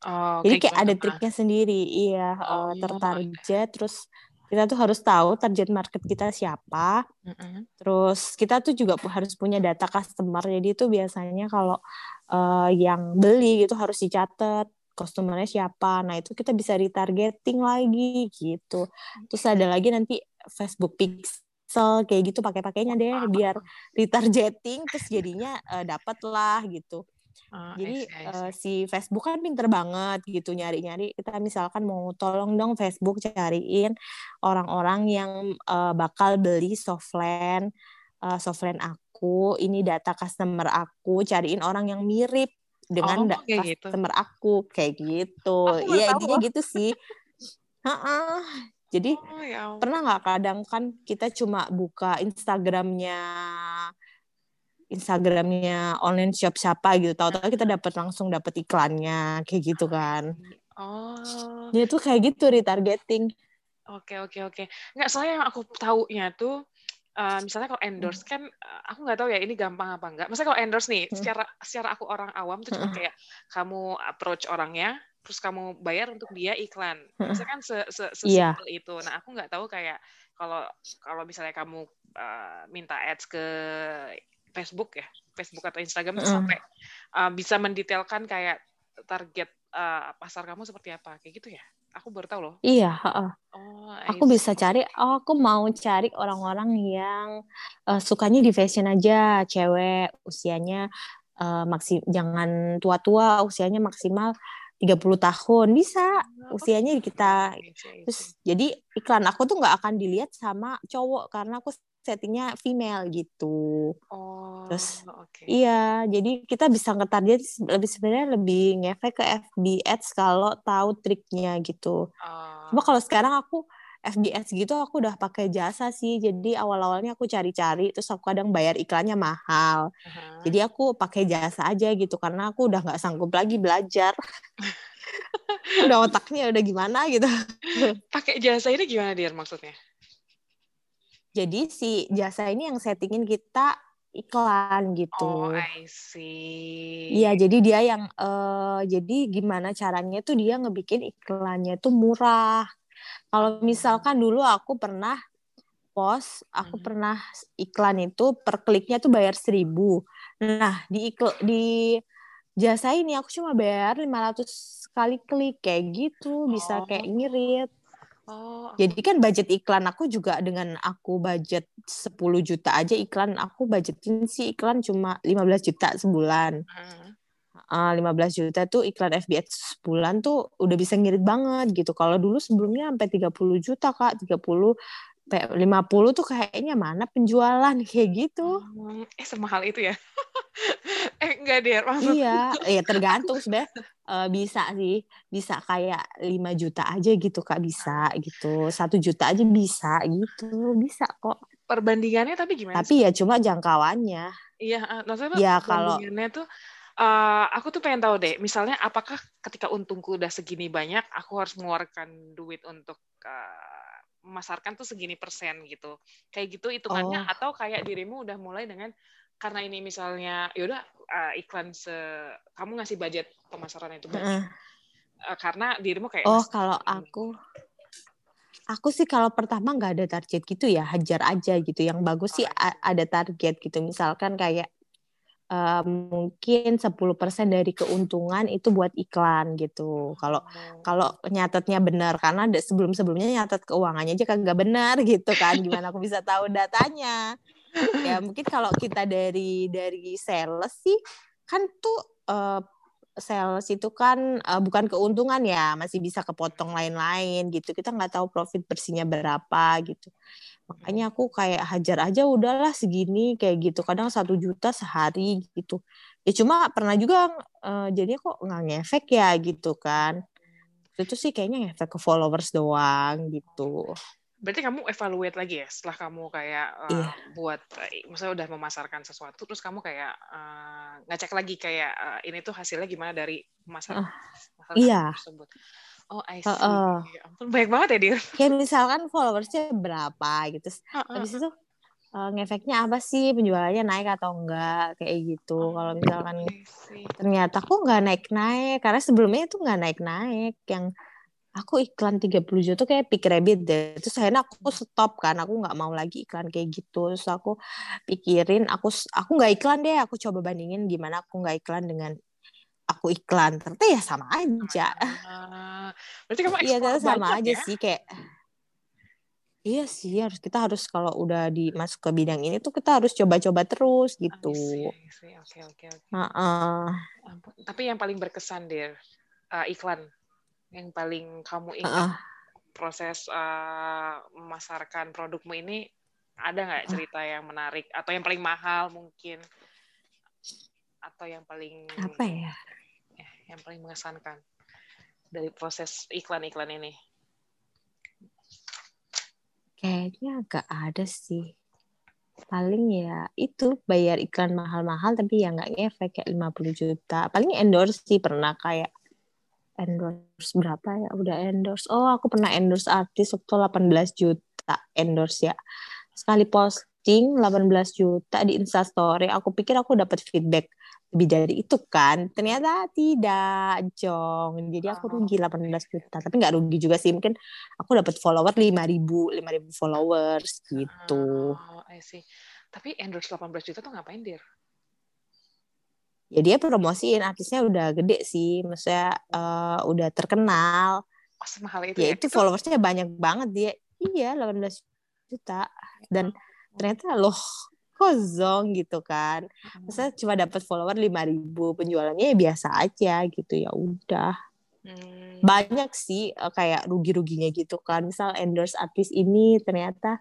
Oh, Jadi kayak ada triknya sendiri, iya oh, uh, tertarget terus kita tuh harus tahu target market kita siapa. Mm-hmm. Terus kita tuh juga harus punya data customer. Jadi itu biasanya kalau uh, yang beli gitu harus dicatat customernya siapa. Nah itu kita bisa retargeting lagi gitu. Terus ada lagi nanti Facebook Pixel kayak gitu pakai-pakainya deh biar retargeting terus jadinya uh, dapat lah gitu. Oh, Jadi see. Uh, si Facebook kan pinter banget gitu nyari-nyari. Kita misalkan mau tolong dong Facebook cariin orang-orang yang uh, bakal beli softland, uh, softland aku. Ini data customer aku. Cariin orang yang mirip dengan oh, okay, gitu. customer gitu. aku kayak gitu. Iya intinya gitu sih. Jadi oh, ya pernah nggak kadang kan kita cuma buka Instagramnya Instagramnya online shop siapa gitu tahu-tahu kita dapat langsung dapat iklannya kayak gitu kan oh ya tuh kayak gitu retargeting oke oke oke nggak soalnya yang aku taunya tuh uh, misalnya kalau endorse hmm. kan uh, aku nggak tahu ya ini gampang apa enggak. Misalnya kalau endorse nih, hmm. secara secara aku orang awam tuh cuma hmm. kayak kamu approach orangnya, terus kamu bayar untuk dia iklan. Misalnya kan se, se, se yeah. itu. Nah aku nggak tahu kayak kalau kalau misalnya kamu uh, minta ads ke Facebook ya, Facebook atau Instagram mm. sampai uh, bisa mendetailkan kayak target uh, pasar kamu seperti apa, kayak gitu ya? Aku baru tahu loh. Iya. Uh, oh, aku bisa cari. Oh, aku mau cari orang-orang yang uh, sukanya di fashion aja, cewek, usianya uh, maksim, jangan tua-tua, usianya maksimal 30 tahun bisa usianya kita terus jadi iklan aku tuh nggak akan dilihat sama cowok karena aku settingnya female gitu. Oh, Terus okay. iya, jadi kita bisa ngetarget lebih sebenarnya lebih ngefek ke FB Ads kalau tahu triknya gitu. Uh. Cuma kalau sekarang aku FB Ads gitu aku udah pakai jasa sih. Jadi awal-awalnya aku cari-cari terus aku kadang bayar iklannya mahal. Uh-huh. Jadi aku pakai jasa aja gitu karena aku udah nggak sanggup lagi belajar. (laughs) udah otaknya udah gimana gitu. pakai jasa ini gimana dia maksudnya? Jadi si jasa ini yang settingin kita iklan gitu. Oh, I see. Iya, jadi dia yang uh, jadi gimana caranya tuh dia ngebikin iklannya tuh murah. Kalau misalkan dulu aku pernah post, aku hmm. pernah iklan itu per kliknya tuh bayar seribu. Nah, di ikl di jasa ini aku cuma bayar 500 kali klik kayak gitu, bisa oh. kayak ngirit. Oh. Jadi kan budget iklan aku juga dengan aku budget 10 juta aja iklan aku budgetin sih iklan cuma 15 juta sebulan. Hmm. Uh, 15 juta tuh iklan FBS sebulan tuh udah bisa ngirit banget gitu. Kalau dulu sebelumnya sampai 30 juta Kak, 30 50 tuh kayaknya mana penjualan (laughs) kayak gitu. Hmm, eh semahal itu ya? Eh enggak deh maksud. Iya, ya tergantung sebenarnya uh, bisa sih, bisa kayak 5 juta aja gitu Kak bisa gitu. Satu juta aja bisa gitu, bisa kok. Perbandingannya tapi gimana? Tapi ya cuma jangkauannya. Iya, maksudnya ya, kalau... tuh uh, aku tuh pengen tahu deh, misalnya apakah ketika untungku udah segini banyak, aku harus mengeluarkan duit untuk uh, memasarkan tuh segini persen gitu. Kayak gitu hitungannya oh. atau kayak dirimu udah mulai dengan karena ini misalnya yaudah uh, iklan se kamu ngasih budget pemasaran itu banyak. Uh. Uh, karena dirimu kayak Oh, kalau aku aku sih kalau pertama nggak ada target gitu ya, hajar aja gitu. Yang bagus oh, sih ada target gitu. Misalkan kayak uh, mungkin 10% dari keuntungan itu buat iklan gitu. Kalau oh. kalau nyatetnya benar karena sebelum-sebelumnya nyatet keuangannya aja kagak benar gitu kan. Gimana aku bisa tahu datanya? Ya mungkin kalau kita dari dari sales sih kan tuh uh, sales itu kan uh, bukan keuntungan ya, masih bisa kepotong lain-lain gitu. Kita nggak tahu profit bersihnya berapa gitu. Makanya aku kayak hajar aja udahlah segini kayak gitu. Kadang satu juta sehari gitu. Ya cuma pernah juga uh, jadinya kok nggak ngefek ya gitu kan. Itu sih kayaknya ngefek ke followers doang gitu berarti kamu evaluate lagi ya setelah kamu kayak uh, iya. buat misalnya udah memasarkan sesuatu terus kamu kayak uh, ngecek lagi kayak uh, ini tuh hasilnya gimana dari pemasaran uh, iya. tersebut. Oh, I see. Uh, uh. Ampun, banyak banget ya, dia. Kayak misalkan followersnya berapa gitu. Uh, uh, Habis itu uh, ngefeknya apa sih penjualannya naik atau enggak kayak gitu. Oh, Kalau misalkan ternyata kok nggak naik-naik karena sebelumnya itu nggak naik-naik yang aku iklan 30 juta tuh kayak pick rabbit deh. Terus akhirnya aku stop kan, aku nggak mau lagi iklan kayak gitu. Terus aku pikirin, aku aku nggak iklan deh, aku coba bandingin gimana aku nggak iklan dengan aku iklan. Ternyata ya sama aja. Uh, berarti kamu Iya, sama aja ya? sih kayak Iya sih, harus kita harus kalau udah dimasuk ke bidang ini tuh kita harus coba-coba terus gitu. Oke oke oke. Tapi yang paling berkesan deh uh, iklan yang paling kamu ingat uh -uh. proses uh, memasarkan produkmu ini ada nggak cerita uh. yang menarik atau yang paling mahal mungkin atau yang paling apa ya? ya yang paling mengesankan dari proses iklan-iklan ini? Kayaknya agak ada sih. Paling ya itu bayar iklan mahal-mahal tapi ya nggak ngefek kayak 50 juta. Paling endorse sih pernah kayak endorse berapa ya udah endorse. Oh aku pernah endorse artis waktu 18 juta endorse ya. Sekali posting 18 juta di Instastory. Aku pikir aku dapat feedback lebih dari itu kan ternyata tidak jong jadi aku rugi 18 juta tapi nggak rugi juga sih mungkin aku dapat follower 5000 5000 followers gitu oh, I see. tapi endorse 18 juta tuh ngapain dir ya dia promosiin artisnya udah gede sih maksudnya uh, udah terkenal oh, semahal itu ya, ya itu followersnya banyak banget dia iya 18 juta dan ternyata loh kosong gitu kan. Masa cuma dapat follower lima ribu penjualannya ya biasa aja gitu ya udah. Hmm. Banyak sih uh, kayak rugi-ruginya gitu kan. Misal endorse artis ini ternyata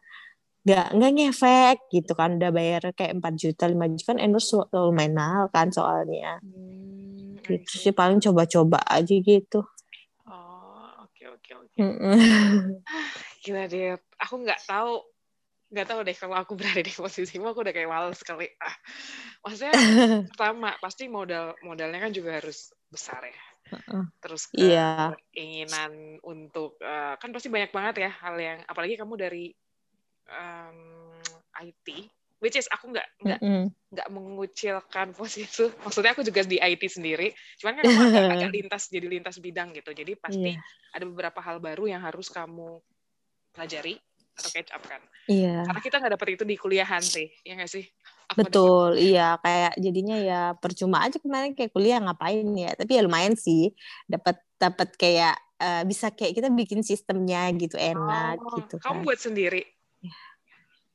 nggak nggak ngefek gitu kan udah bayar kayak 4 juta 5 juta kan endorse lumayan mahal kan soalnya. Hmm, gitu sih paling coba-coba aja gitu. Oh oke oke oke. (laughs) Gila deh aku nggak tahu nggak tahu deh kalau aku berada di posisimu aku udah kayak males sekali ah maksudnya (laughs) pertama pasti modal modalnya kan juga harus besar ya. Terus yeah. keinginan untuk uh, kan pasti banyak banget ya hal yang apalagi kamu dari um, IT which is aku nggak nggak mm nggak mengucilkan posisi itu maksudnya aku juga di IT sendiri cuman kan aku agak, (laughs) agak lintas jadi lintas bidang gitu jadi pasti yeah. ada beberapa hal baru yang harus kamu pelajari atau catch up kan. Iya. Karena kita nggak dapet itu di kuliahan sih, ya nggak sih? Aku Betul, iya kayak jadinya ya percuma aja kemarin kayak kuliah ngapain ya, tapi ya lumayan sih dapat dapat kayak uh, bisa kayak kita bikin sistemnya gitu enak oh, gitu. Kamu kan. buat sendiri?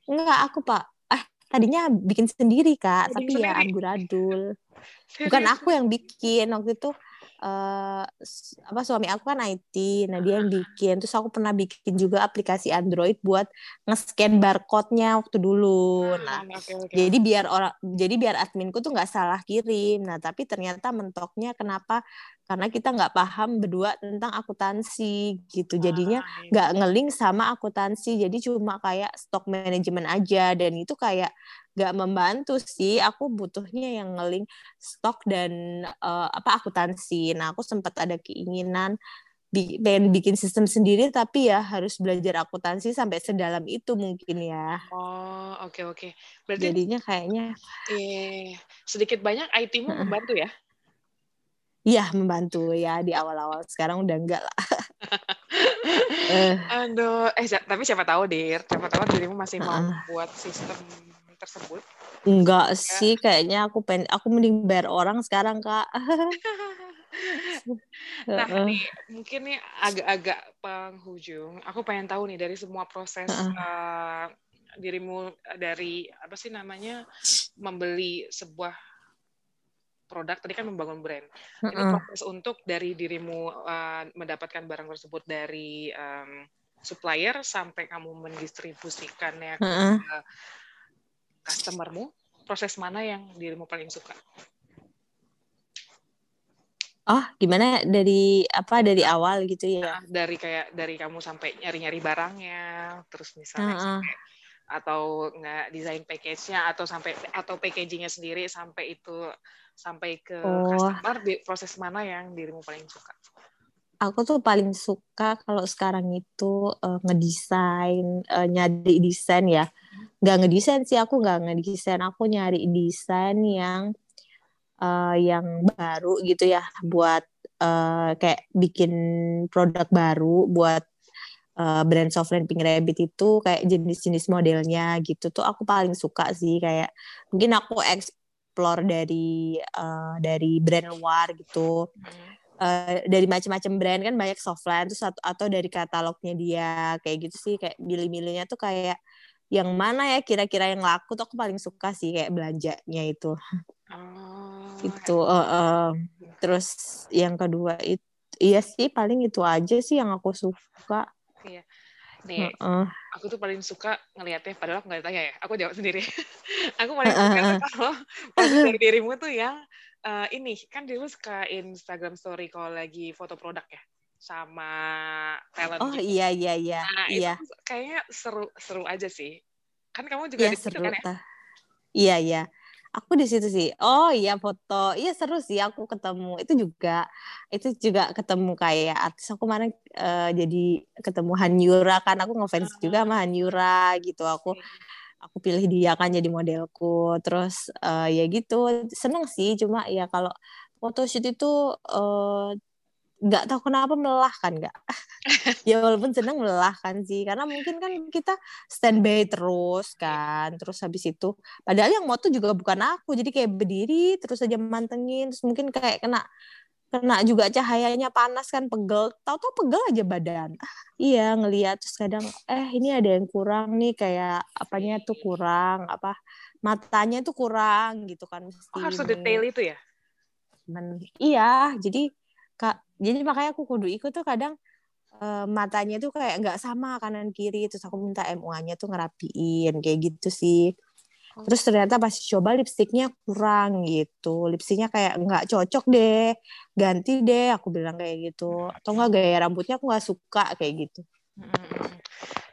Enggak, aku pak. Ah tadinya bikin sendiri kak, bikin tapi ya sendiri. ya amburadul. Bukan aku yang bikin waktu itu uh, apa suami aku kan IT, nah dia yang bikin. Terus aku pernah bikin juga aplikasi Android buat nge-scan barcode-nya waktu dulu. Nah, okay, okay. jadi biar orang, jadi biar adminku tuh nggak salah kirim. Nah, tapi ternyata mentoknya kenapa? Karena kita nggak paham berdua tentang akuntansi gitu. Jadinya iya. nggak ngeling sama akuntansi. Jadi cuma kayak stock management aja dan itu kayak gak membantu sih aku butuhnya yang ngeling stok dan uh, apa akuntansi nah aku sempat ada keinginan bi pengen bikin sistem sendiri tapi ya harus belajar akuntansi sampai sedalam itu mungkin ya. Oh, oke okay, oke. Okay. Berarti jadinya kayaknya eh sedikit banyak IT-mu membantu ya? Iya, membantu ya di awal-awal. Sekarang udah enggak lah. (laughs) Aduh, eh tapi siapa tahu, Dir. Siapa tahu dirimu masih mau buat sistem tersebut? Enggak ya. sih, kayaknya aku pen aku mending bayar orang sekarang, Kak. (laughs) nah, nih mungkin nih agak-agak penghujung. Aku pengen tahu nih dari semua proses uh uh, dirimu dari apa sih namanya membeli sebuah produk tadi kan membangun brand. Uh-uh. Ini proses untuk dari dirimu uh, mendapatkan barang tersebut dari um, supplier sampai kamu mendistribusikannya uh-uh. ke customermu, proses mana yang dirimu paling suka? Oh, gimana dari apa dari awal gitu ya? Nah, dari kayak dari kamu sampai nyari-nyari barangnya, terus misalnya uh -uh. sampai atau nggak desain package-nya atau sampai atau packagingnya sendiri sampai itu sampai ke oh. customer di proses mana yang dirimu paling suka? Aku tuh paling suka kalau sekarang itu uh, ngedesain, uh, nyari desain ya. Nggak ngedesain sih, aku nggak ngedesain. Aku nyari desain yang uh, yang baru gitu ya buat uh, kayak bikin produk baru buat uh, brand soft Pink Rabbit itu kayak jenis-jenis modelnya gitu tuh aku paling suka sih kayak mungkin aku explore dari uh, dari brand luar gitu uh, dari macam-macam brand kan banyak softline terus atau, atau dari katalognya dia kayak gitu sih kayak milih-milihnya tuh kayak yang mana ya kira-kira yang laku tuh aku paling suka sih kayak belanjanya itu. Oh, itu uh, uh, terus yang kedua itu iya sih paling itu aja sih yang aku suka. Iya. Nih, uh, uh. aku tuh paling suka ngelihatnya padahal aku nggak tanya ya. Aku jawab sendiri. (laughs) aku paling suka uh, uh. (laughs) kalau dari (laughs) dirimu tuh yang uh, ini kan dirimu suka Instagram story kalau lagi foto produk ya sama talent oh gitu. iya iya iya nah, iya kayaknya seru seru aja sih kan kamu juga ya, di seru, kan ya iya iya aku di situ sih. Oh iya foto. Iya seru sih. Aku ketemu. Itu juga itu juga ketemu kayak artis aku kemarin uh, jadi ketemu Hanyura kan. Aku ngefans juga sama Hanyura gitu. Aku aku pilih dia kan jadi modelku. Terus uh, ya gitu. Seneng sih. Cuma ya kalau foto shoot itu uh, nggak tahu kenapa melelahkan nggak. (laughs) Ya walaupun seneng melelahkan sih karena mungkin kan kita standby terus kan terus habis itu padahal yang moto juga bukan aku jadi kayak berdiri terus aja mantengin terus mungkin kayak kena kena juga cahayanya panas kan pegel. Tahu-tahu pegel aja badan. (laughs) Iya ngelihat terus kadang eh ini ada yang kurang nih kayak apanya tuh kurang apa matanya tuh kurang gitu kan mesti oh, harus detail itu ya? Men, iya jadi kak jadi makanya aku kudu ikut tuh kadang uh, matanya tuh kayak nggak sama kanan kiri terus aku minta MUA-nya tuh ngerapiin kayak gitu sih. Oh. terus ternyata pas coba lipstiknya kurang gitu. Lipstiknya kayak nggak cocok deh ganti deh aku bilang kayak gitu. Atau nggak gaya rambutnya aku nggak suka kayak gitu.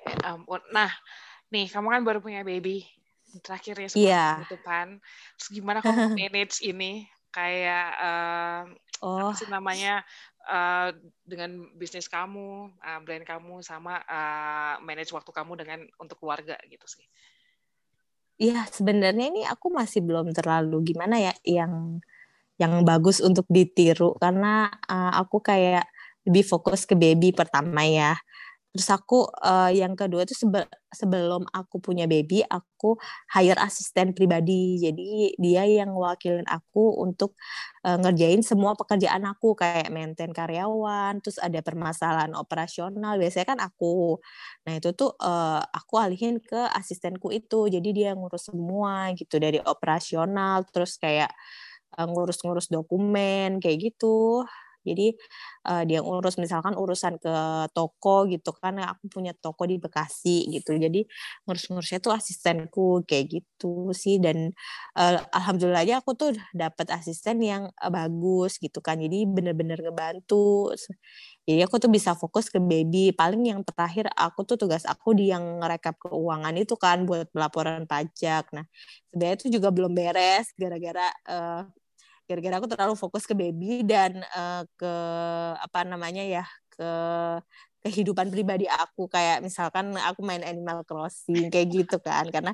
Ya ampun. Nah nih kamu kan baru punya baby. Terakhir ya sebelum yeah. penutupan terus gimana kamu (laughs) manage ini? Kayak uh, oh. apa sih namanya uh, dengan bisnis kamu, uh, brand kamu, sama uh, manage waktu kamu dengan untuk keluarga gitu sih. Iya sebenarnya ini aku masih belum terlalu gimana ya yang yang bagus untuk ditiru karena uh, aku kayak lebih fokus ke baby pertama ya Terus aku uh, yang kedua itu sebe sebelum aku punya baby, aku hire asisten pribadi. Jadi dia yang wakilin aku untuk uh, ngerjain semua pekerjaan aku kayak maintain karyawan, terus ada permasalahan operasional biasanya kan aku. Nah, itu tuh uh, aku alihin ke asistenku itu. Jadi dia ngurus semua gitu dari operasional terus kayak ngurus-ngurus dokumen kayak gitu jadi uh, dia urus misalkan urusan ke toko gitu kan aku punya toko di Bekasi gitu. Jadi ngurus-ngurusnya tuh asistenku kayak gitu sih dan uh, alhamdulillah aja aku tuh dapat asisten yang uh, bagus gitu kan. Jadi bener-bener ngebantu. Jadi aku tuh bisa fokus ke baby. Paling yang terakhir aku tuh tugas aku di yang ngerekap keuangan itu kan buat pelaporan pajak. Nah, sebenarnya itu juga belum beres gara-gara gara-gara aku terlalu fokus ke baby dan uh, ke apa namanya ya ke kehidupan pribadi aku kayak misalkan aku main Animal Crossing kayak gitu kan karena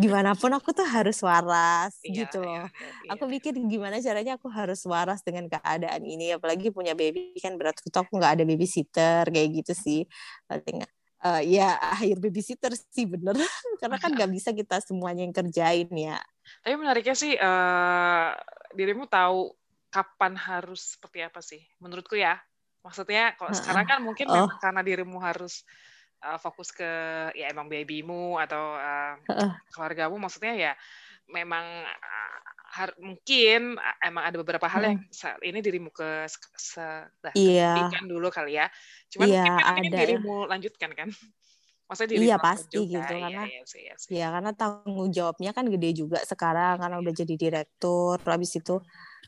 gimana pun aku tuh harus waras iya, gitu loh. Iya, iya, aku pikir gimana caranya aku harus waras dengan keadaan ini apalagi punya baby kan berat aku nggak ada babysitter kayak gitu sih. Paling uh, ya akhir babysitter sih bener (laughs) karena kan nggak bisa kita semuanya yang kerjain ya. Tapi menariknya sih uh, dirimu tahu kapan harus seperti apa sih? Menurutku ya. Maksudnya kalau sekarang kan mungkin oh. memang karena dirimu harus uh, fokus ke ya emang babymu atau uh, uh. keluargamu maksudnya ya memang uh, har, mungkin emang ada beberapa hal yang saat ini dirimu ke se, iya. dulu kali ya. Cuman iya, mungkin kan ada. dirimu lanjutkan kan? Maksudnya diri iya pasti juga. gitu iya, karena iya, iya, iya, iya. ya karena tanggung jawabnya kan gede juga sekarang karena udah jadi direktur habis itu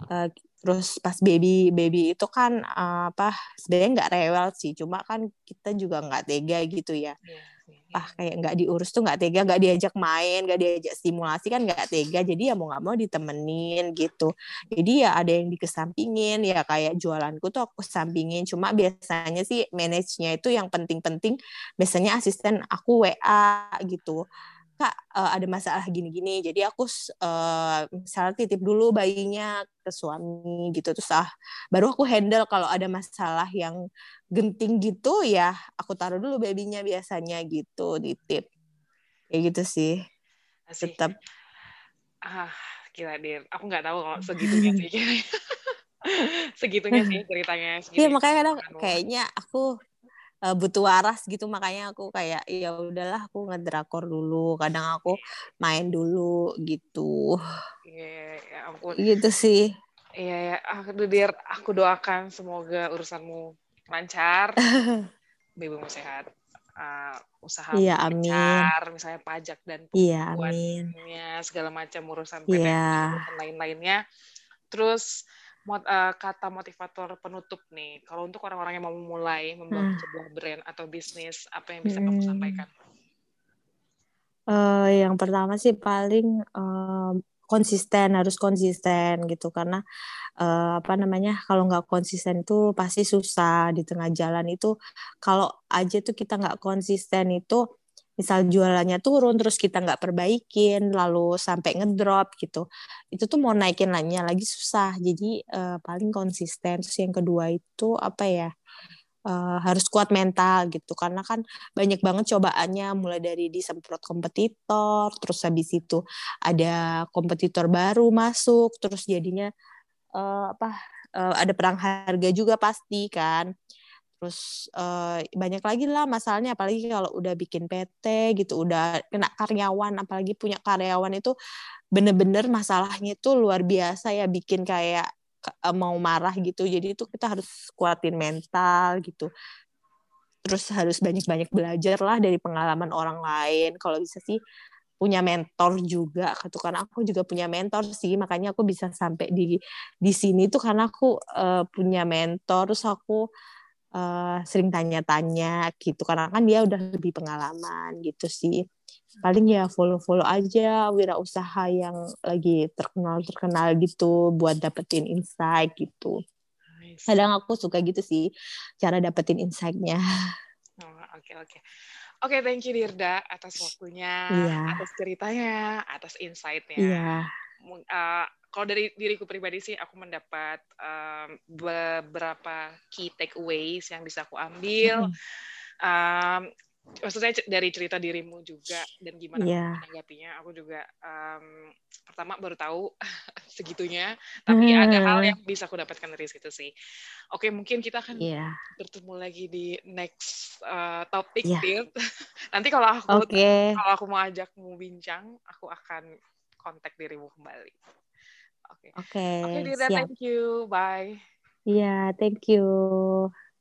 uh, terus pas baby baby itu kan uh, apa sebenarnya nggak rewel sih cuma kan kita juga nggak tega gitu ya. Yeah ah kayak nggak diurus tuh nggak tega nggak diajak main nggak diajak stimulasi kan nggak tega jadi ya mau nggak mau ditemenin gitu. Jadi ya ada yang dikesampingin ya kayak jualanku tuh aku sampingin. Cuma biasanya sih manage-nya itu yang penting-penting biasanya asisten aku WA gitu kak uh, ada masalah gini-gini. Jadi aku uh, misalnya titip dulu bayinya ke suami gitu terus ah baru aku handle kalau ada masalah yang genting gitu ya aku taruh dulu babynya biasanya gitu titip kayak gitu sih. Asik. tetap. Ah gila deh aku nggak tahu kalau segitunya sih. (laughs) Segitunya sih ceritanya iya makanya kadang kayaknya aku uh, butuh waras gitu makanya aku kayak ya udahlah aku ngedrakor dulu kadang aku main dulu gitu. Iya yeah, ya ampun. Gitu sih. Iya ya aku dir aku doakan semoga urusanmu lancar (laughs) babymu sehat uh, usaha iya, lancar misalnya pajak dan iya, amin. segala macam urusan PPN yeah. dan lain-lainnya. Terus mot, uh, kata motivator penutup nih, kalau untuk orang-orang yang mau memulai membangun hmm. sebuah brand atau bisnis, apa yang bisa hmm. kamu sampaikan? Uh, yang pertama sih paling uh, konsisten harus konsisten gitu karena uh, apa namanya kalau nggak konsisten itu pasti susah di tengah jalan itu kalau aja tuh kita nggak konsisten itu misal jualannya turun terus kita nggak perbaikin lalu sampai ngedrop gitu itu tuh mau naikin lagi lagi susah. Jadi uh, paling konsisten. Terus yang kedua itu apa ya uh, harus kuat mental gitu. Karena kan banyak banget cobaannya mulai dari disemprot kompetitor terus habis itu ada kompetitor baru masuk terus jadinya uh, apa uh, ada perang harga juga pasti kan terus uh, banyak lagi lah masalahnya apalagi kalau udah bikin PT gitu udah kena karyawan apalagi punya karyawan itu bener-bener masalahnya itu luar biasa ya bikin kayak uh, mau marah gitu. Jadi itu kita harus kuatin mental gitu. Terus harus banyak-banyak belajar lah dari pengalaman orang lain. Kalau bisa sih punya mentor juga gitu kan aku juga punya mentor sih. Makanya aku bisa sampai di di sini tuh karena aku uh, punya mentor. Terus aku sering tanya-tanya gitu karena kan dia udah lebih pengalaman gitu sih paling ya follow-follow aja wirausaha yang lagi terkenal-terkenal gitu buat dapetin insight gitu kadang aku suka gitu sih cara dapetin insightnya oke oh, oke okay, okay. Oke, okay, thank you Dirda atas waktunya, yeah. atas ceritanya, atas insightnya. Yeah. Uh, kalau dari diriku pribadi sih aku mendapat um, beberapa key takeaways yang bisa aku ambil. Um, maksudnya dari cerita dirimu juga dan gimana yeah. menanggapinya aku juga um, pertama baru tahu (laughs) segitunya tapi mm. ada hal yang bisa aku dapatkan dari situ sih oke mungkin kita akan yeah. bertemu lagi di next uh, topik yeah. nanti kalau aku okay. kalau aku mau ajakmu bincang aku akan kontak dirimu kembali Oke. Okay. Oke, okay, Dira, thank you. Bye. Iya, yeah, thank you.